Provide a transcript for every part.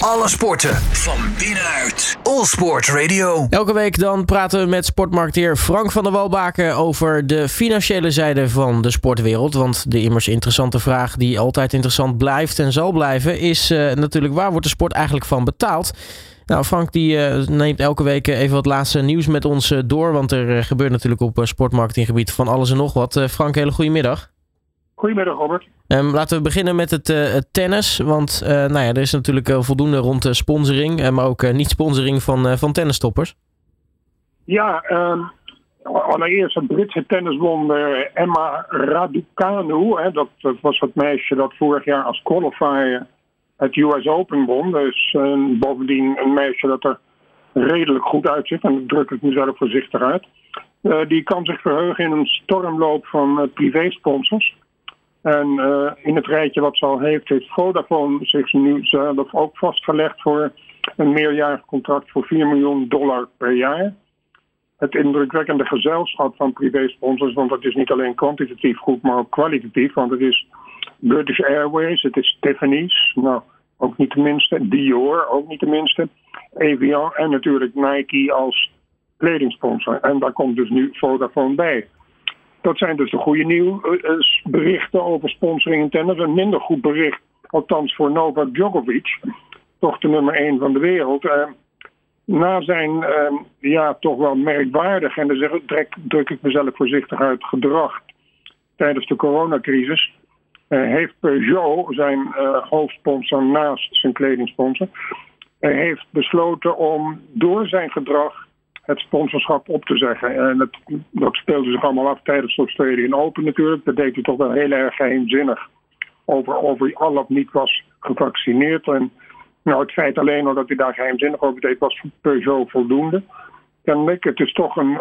Alle sporten van binnenuit. All Sport Radio. Elke week dan praten we met sportmarketeer Frank van der Walbaken over de financiële zijde van de sportwereld. Want de immers interessante vraag die altijd interessant blijft en zal blijven is uh, natuurlijk waar wordt de sport eigenlijk van betaald? Nou, Frank die uh, neemt elke week even wat laatste nieuws met ons uh, door. Want er gebeurt natuurlijk op sportmarketinggebied van alles en nog wat. Frank, hele goede middag. Goedemiddag, Robert. Um, laten we beginnen met het, uh, het tennis. Want uh, nou ja, er is natuurlijk uh, voldoende rond de sponsoring, maar ook niet sponsoring van, van tennisstoppers. Ja, um, allereerst het Britse tenniswonder Emma Raducanu. Hè, dat, dat, was het meisje dat vorig jaar als qualifier het US Open won. Dus bovendien een meisje dat er redelijk goed uitziet. En dat druk ik mezelf voorzichtig uit. die kan zich verheugen in een stormloop van privé-sponsors. En uh, in het rijtje wat ze al heeft, heeft Vodafone zich nu zelf ook vastgelegd voor een meerjarig contract voor 4 miljoen dollar per jaar. Het indrukwekkende gezelschap van privé-sponsors, want dat is niet alleen kwantitatief goed, maar ook kwalitatief. Want het is British Airways, het is Tiffany's, nou ook niet de minste, Dior ook niet de minste, en natuurlijk Nike als kledingsponsor. En daar komt dus nu Vodafone bij. Dat zijn dus de goede nieuwsberichten over sponsoring in tennis. Een minder goed bericht, althans voor Novak Djokovic, toch de nummer 1 van de wereld. Uh, na zijn uh, ja, toch wel merkwaardig, en dan druk, druk ik mezelf voorzichtig uit, gedrag tijdens de coronacrisis, heeft Peugeot, zijn hoofdsponsor naast zijn kledingsponsor, heeft besloten om door zijn gedrag het sponsorschap op te zeggen. En dat, dat speelde zich allemaal af tijdens de Australian Open natuurlijk. Dat deed hij toch wel heel erg geheimzinnig over hij al of niet was gevaccineerd. En nou, het feit alleen al dat hij daar geheimzinnig over deed, was Peugeot voldoende. Kennelijk, het is toch een,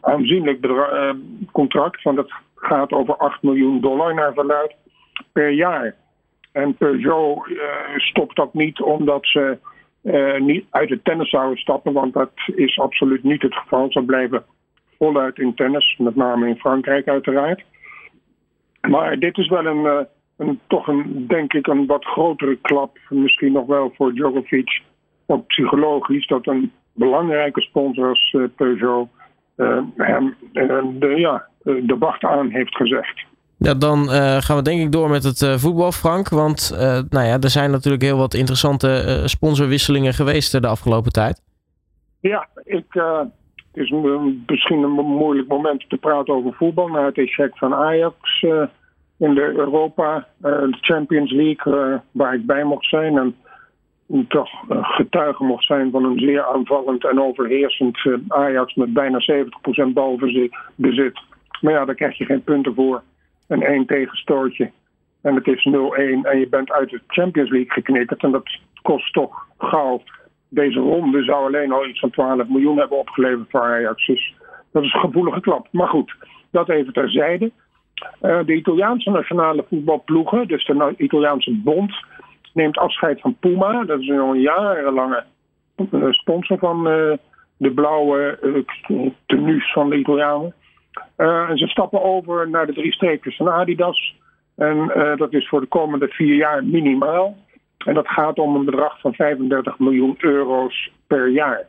aanzienlijk uh, contract, want het gaat over 8 miljoen dollar naar verluid per jaar. En Peugeot uh, stopt dat niet omdat ze uh, niet uit het tennis zouden stappen, want dat is absoluut niet het geval. Ze blijven voluit in tennis, met name in Frankrijk uiteraard. Maar dit is wel een, uh, een, toch een, denk ik, een wat grotere klap, misschien nog wel voor Djokovic, ook psychologisch, dat een belangrijke sponsor als uh, Peugeot hem de, ja, de wacht aan heeft gezegd. Ja, dan uh, gaan we denk ik door met het uh, voetbal, Frank. Want uh, nou ja, er zijn natuurlijk heel wat interessante sponsorwisselingen geweest de afgelopen tijd. Ja, ik, het is misschien een moeilijk moment te praten over voetbal. Na het echec van Ajax in de Europa, de Champions League, waar ik bij mocht zijn. En toch getuige mocht zijn van een zeer aanvallend en overheersend Ajax met bijna 70% balbezit. Maar ja, daar krijg je geen punten voor een één tegenstootje. En het is 0-1 en je bent uit de Champions League geknikkerd. En dat kost toch gauw. Deze ronde zou alleen al iets van 12 miljoen hebben opgeleverd voor Ajax. Dus dat is een gevoelige klap. Maar goed, dat even terzijde. Uh, de Italiaanse nationale voetbalploegen, dus de Italiaanse bond, neemt afscheid van Puma. Dat is een jarenlange sponsor van uh, de blauwe uh, tenues van de Italianen. Uh, en ze stappen over naar de drie streepjes van Adidas. En uh, dat is voor de komende vier jaar minimaal. En dat gaat om een bedrag van 35 miljoen euro's per jaar.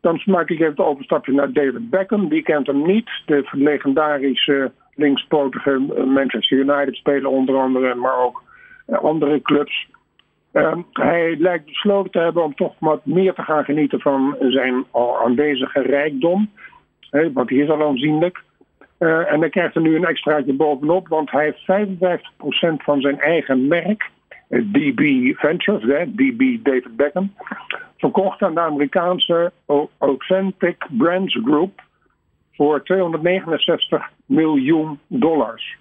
Dan maak ik even het overstapje naar David Beckham. Die kent hem niet. De legendarische linkspotige Manchester United spelen onder andere, maar ook andere clubs. Uh, hij lijkt besloten te hebben om toch wat meer te gaan genieten van zijn aanwezige rijkdom. Want die is al aanzienlijk. Uh, en dan krijgt er nu een extraatje bovenop, want hij heeft 55% van zijn eigen merk, DB Ventures, hè, DB David Beckham, verkocht aan de Amerikaanse Authentic Brands Group voor 269 miljoen dollars.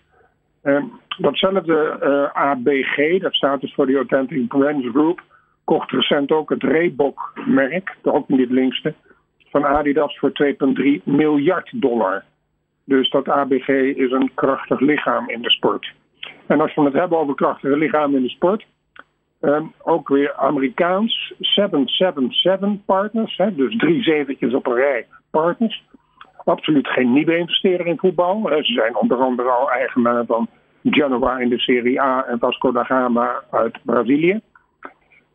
Uh, datzelfde uh, ABG, dat staat dus voor de Authentic Brands Group, kocht recent ook het Reebok-merk, ook niet linkste, van Adidas voor 2,3 miljard dollar. Dus dat ABG is een krachtig lichaam in de sport. En als we het hebben over krachtige lichamen in de sport, ehm, ook weer Amerikaans 777 partners, hè, dus drie zeventjes op een rij partners. Absoluut geen nieuwe investeerder in voetbal. Ze zijn onder andere al eigenaar van Genoa in de Serie A en Vasco da Gama uit Brazilië.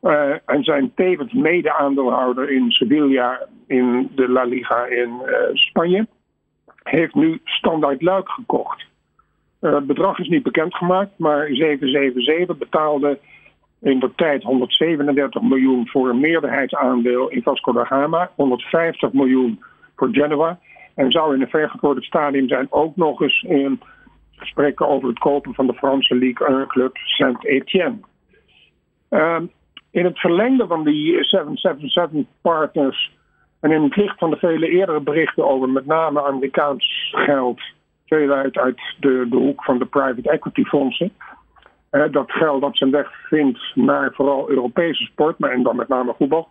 Uh, en zijn tevens mede-aandeelhouder in Sevilla in de La Liga in uh, Spanje. Heeft nu Standard Luik gekocht. Uh, het bedrag is niet bekendgemaakt, maar 777 betaalde in de tijd 137 miljoen voor een meerderheidsaandeel in Vasco da Gama, 150 miljoen voor Genoa. En zou in een vergevorderd stadium zijn ook nog eens in gesprekken over het kopen van de Franse Ligue 1 club Saint-Étienne. Uh, in het verlengde van die 777 partners en in het licht van de vele eerdere berichten over met name Amerikaans geld, veel uit, uit de, de hoek van de private equity fondsen, dat geld dat zijn weg vindt naar vooral Europese sport, maar en dan met name voetbal.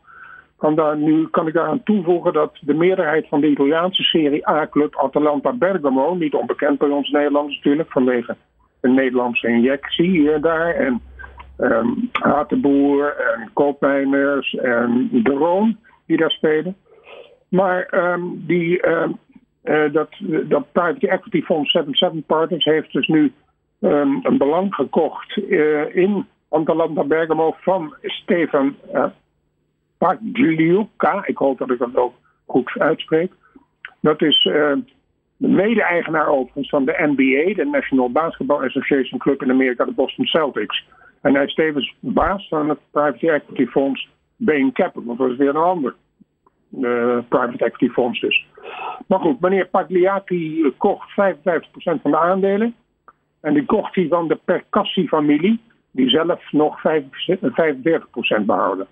Kan, daar nu, kan ik daaraan toevoegen dat de meerderheid van de Italiaanse Serie A-club Atalanta Bergamo, niet onbekend bij ons Nederlanders natuurlijk, vanwege een Nederlandse injectie hier daar. En um, Hatenboer en Koopmeiners en De die daar spelen. Maar um, die, um, uh, dat, dat private equity fonds 77 Partners heeft dus nu um, een belang gekocht uh, in Atalanta Bergamo van Stefan uh, Pagliuca. Ik hoop dat ik dat ook goed uitspreek. Dat is de mede-eigenaar overigens van de NBA, de National Basketball Association Club in Amerika, de Boston Celtics. En hij is tevens baas van het private equity fonds Bain Capital. Dat is weer een ander private equity fonds dus. Maar goed, meneer Pagliati kocht 55% van de aandelen. En die kocht hij van de Percassi-familie, die zelf nog 45% behouden.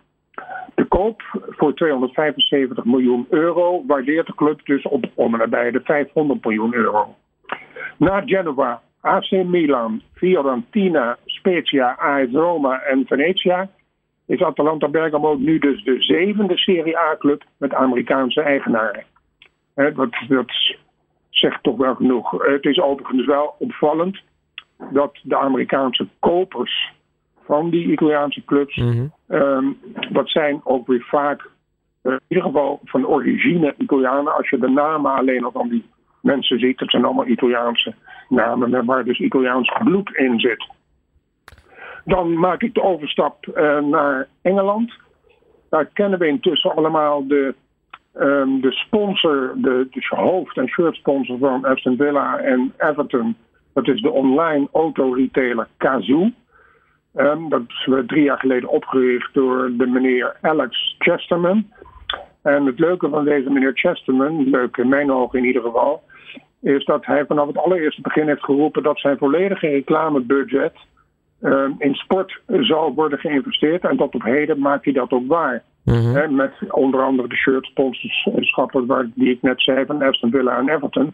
De koop voor 275 miljoen euro waardeert de club dus op om en de 500 miljoen euro. Na Genova, AC Milan, Fiorentina, Spezia, AS Roma en Venezia is Atalanta Bergamo nu dus de zevende Serie A-club met Amerikaanse eigenaren. dat, dat zegt toch wel genoeg. Het is overigens wel opvallend dat de Amerikaanse kopers van die Italiaanse clubs, mm -hmm. dat zijn ook weer vaak uh, in ieder geval van origine Italianen. Als je de namen alleen al van die mensen ziet, dat zijn allemaal Italiaanse namen waar dus Italiaans bloed in zit. Dan maak ik de overstap uh, naar Engeland. Daar kennen we intussen allemaal de, um, de sponsor, de, de hoofd- en shirtsponsor van Aston Villa en Everton. Dat is de online autoretailer Kazoo. Um, dat is drie jaar geleden opgericht door de meneer Alex Chesterman. En het leuke van deze meneer Chesterman, leuk in mijn ogen in ieder geval, is dat hij vanaf het allereerste begin heeft geroepen dat zijn volledige reclamebudget um, in sport zal worden geïnvesteerd. En tot op heden maakt hij dat ook waar. -hmm. met onder andere de shirt sponsorschappen die ik net zei van Aston Villa en Everton.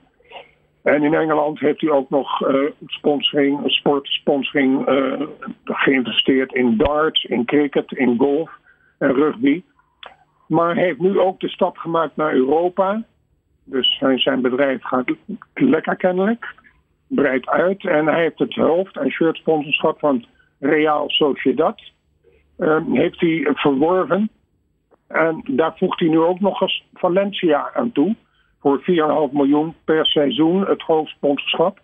En in Engeland heeft hij ook nog uh, sponsoring, sportsponsoring uh, geïnvesteerd in darts, in cricket, in golf en rugby. Maar heeft nu ook de stap gemaakt naar Europa. Dus zijn bedrijf gaat lekker kennelijk, breidt uit. En hij heeft het hoofd- en shirtsponsorschap van Real Sociedad. Uh, heeft hij verworven. En daar voegt hij nu ook nog eens Valencia aan toe voor 4,5 miljoen per seizoen het hoofdsponsorschap.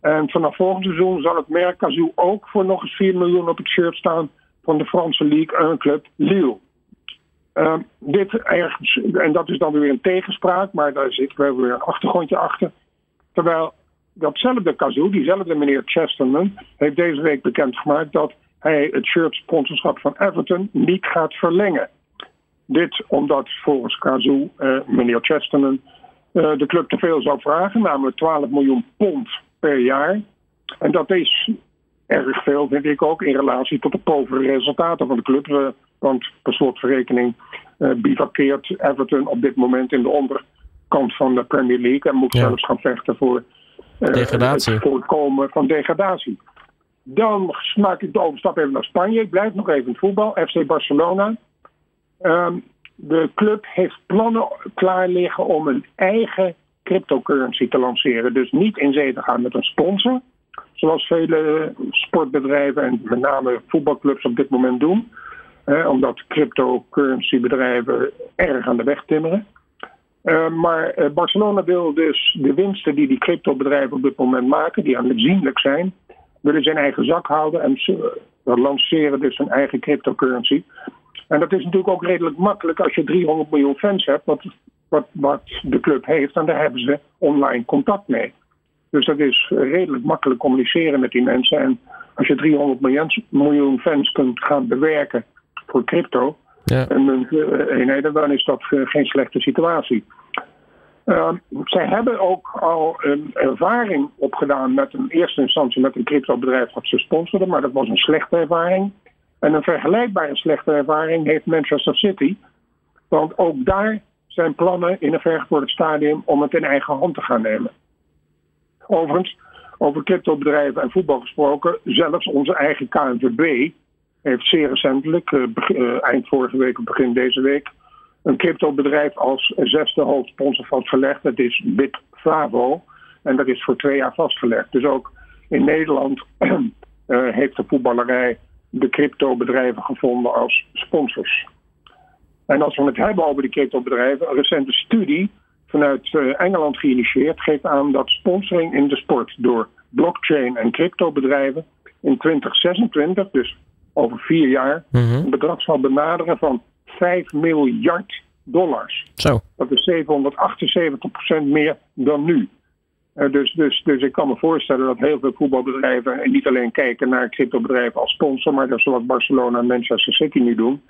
En vanaf volgend seizoen zal het merk ook voor nog eens 4 miljoen op het shirt staan van de Franse League 1 club Lille. Uh, dit ergens, en dat is dan weer een tegenspraak, maar daar zit wel weer een achtergrondje achter. Terwijl datzelfde Kazoo, diezelfde meneer Chesterman, heeft deze week bekendgemaakt dat hij het shirt sponsorschap van Everton niet gaat verlengen. Dit omdat volgens Kazoo, uh, meneer Chesterman, uh, de club te veel zou vragen, namelijk 12 miljoen pond per jaar. En dat is erg veel, vind ik ook, in relatie tot de povere resultaten van de club. Uh, want per slotverrekening bivakkeert Everton op dit moment in de onderkant van de Premier League en moet ja. zelfs gaan vechten voor degradatie. het voorkomen van degradatie. Dan maak ik de overstap even naar Spanje. Ik blijf nog even in het voetbal. FC Barcelona. Um, de club heeft plannen klaar liggen om een eigen cryptocurrency te lanceren. Dus niet in zee te gaan met een sponsor, zoals vele sportbedrijven en met name voetbalclubs op dit moment doen. Eh, omdat cryptocurrencybedrijven erg aan de weg timmeren. Uh, maar uh, Barcelona wil dus de winsten die die cryptobedrijven op dit moment maken, die aanzienlijk zijn, willen ze in eigen zak houden en ze lanceren dus een eigen cryptocurrency. En dat is natuurlijk ook redelijk makkelijk als je 300 miljoen fans hebt, wat, wat, wat de club heeft, en daar hebben ze online contact mee. Dus dat is redelijk makkelijk communiceren met die mensen. En als je 300 miljoen fans kunt gaan bewerken voor crypto, ja. en eenheden, dan is dat geen slechte situatie. Uh, zij hebben ook al een ervaring opgedaan met een eerste instantie met een cryptobedrijf dat ze sponsorden, maar dat was een slechte ervaring. En een vergelijkbare slechte ervaring heeft Manchester City. Want ook daar zijn plannen in een vergevorderd stadium om het in eigen hand te gaan nemen. Overigens, over cryptobedrijven en voetbal gesproken, zelfs onze eigen KNVB heeft zeer recentelijk, uh, eind vorige week of begin deze week, een cryptobedrijf als zesde hoofdsponsor vastgelegd. Dat is Bitfavo. En dat is voor twee jaar vastgelegd. Dus ook in Nederland uh, heeft de voetballerij de cryptobedrijven gevonden als sponsors. En als we het hebben over die cryptobedrijven, een recente studie vanuit Engeland geïnitieerd geeft aan dat sponsoring in de sport door blockchain en cryptobedrijven in 2026, dus over vier jaar, mhm. een bedrag zal benaderen van 5 miljard dollars. Zo. Dat is 778% meer dan nu. Uh, dus, dus, dus ik kan me voorstellen dat heel veel voetbalbedrijven niet alleen kijken naar cryptobedrijven als sponsor, maar dat wat Barcelona en Manchester City nu doen.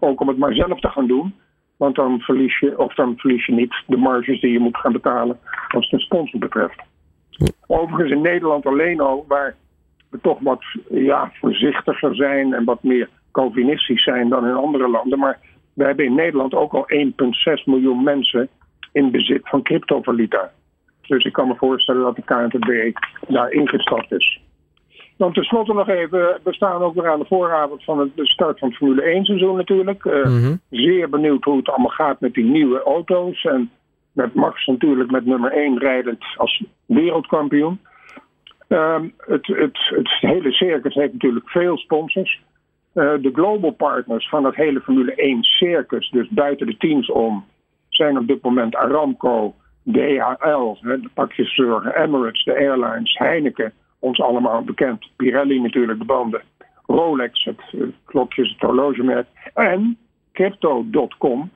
Ook om het maar zelf te gaan doen. Want dan verlies je, of dan verlies je niet de marges die je moet gaan betalen als het een sponsor betreft. Overigens in Nederland alleen al, waar we toch wat ja, voorzichtiger zijn en wat meer Calvinistisch zijn dan in andere landen. Maar we hebben in Nederland ook al 1,6 miljoen mensen in bezit van cryptovaluta. Dus ik kan me voorstellen dat de KNVB daar ingestapt is. Dan tenslotte nog even, we staan ook weer aan de vooravond van de start van het Formule 1 seizoen natuurlijk. Uh, Zeer benieuwd hoe het allemaal gaat met die nieuwe auto's. En met Max natuurlijk met nummer 1 rijdend als wereldkampioen. Uh, het, het, het hele circus heeft natuurlijk veel sponsors. Uh, de global partners van het hele Formule 1 circus, dus buiten de teams om, zijn op dit moment Aramco, DHL, de pakjeszorgen, Emirates, de airlines, Heineken, ons allemaal bekend, Pirelli natuurlijk, de banden, Rolex, het, klokjes, het horlogemerk, en Crypto.com,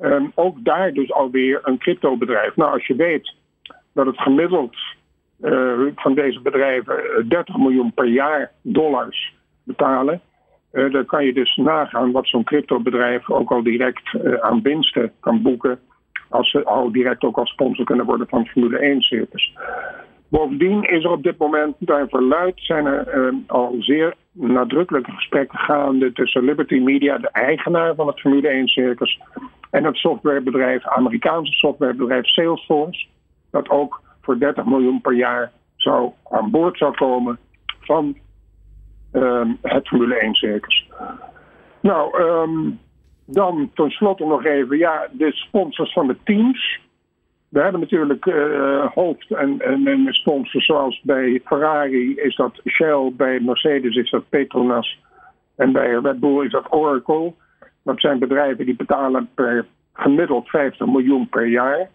um, ook daar dus alweer een cryptobedrijf. Nou, als je weet dat het gemiddeld van deze bedrijven 30 miljoen per jaar dollars betalen, uh, dan kan je dus nagaan wat zo'n cryptobedrijf ook al direct aan winsten kan boeken. Als ze al direct ook als sponsor kunnen worden van Formule 1 circus. Bovendien is er op dit moment, daar verluid, zijn er al zeer nadrukkelijke gesprekken gaande tussen Liberty Media, de eigenaar van het Formule 1 circus, en het softwarebedrijf, Amerikaanse softwarebedrijf Salesforce, dat ook voor 30 miljoen per jaar zou aan boord zou komen van uh, het Formule 1 circus. Nou, um, dan tenslotte nog even, ja, de sponsors van de teams. We hebben natuurlijk uh, hoofd- en, en, en, sponsors zoals bij Ferrari is dat Shell, bij Mercedes is dat Petronas en bij Red Bull is dat Oracle. Dat zijn bedrijven die betalen per gemiddeld 50 miljoen per jaar.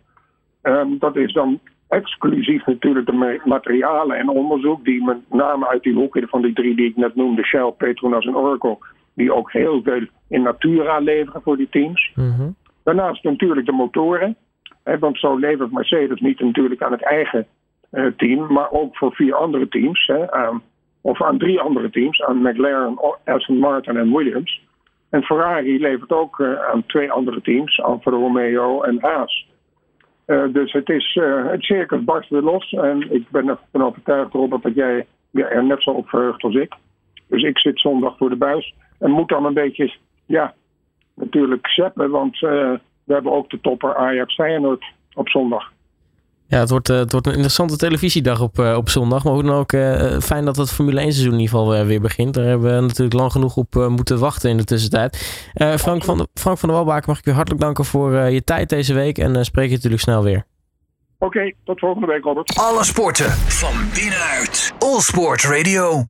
Um, dat is dan exclusief natuurlijk de materialen en onderzoek die met name uit die hoeken van die drie die ik net noemde, Shell, Petronas en Oracle, die ook heel veel in natura leveren voor die teams. Mm Daarnaast natuurlijk de motoren. Hè, want zo levert Mercedes niet natuurlijk aan het eigen uh, team, maar ook voor vier andere teams. Hè, aan, of aan drie andere teams, aan McLaren, Aston Martin en Williams. En Ferrari levert ook uh, aan twee andere teams, Alfa Romeo en Haas. Uh, dus het, is, uh, het circus barst weer los. En ik ben ervan overtuigd, Robert, dat jij er net zo op verheugt als ik. Dus ik zit zondag voor de buis. En moet dan een beetje, ja, natuurlijk zeppen. Want uh, we hebben ook de topper Ajax Feyenoord op zondag. Ja, het wordt, het wordt een interessante televisiedag op, op zondag. Maar hoe dan ook, fijn dat het Formule 1 seizoen in ieder geval weer begint. Daar hebben we natuurlijk lang genoeg op moeten wachten in de tussentijd. Frank, van de, Frank van der Walbaken, mag ik u hartelijk danken voor je tijd deze week. En spreek je natuurlijk snel weer. Oké, okay, tot volgende week Robert. Alle sporten van binnenuit. All Sport Radio.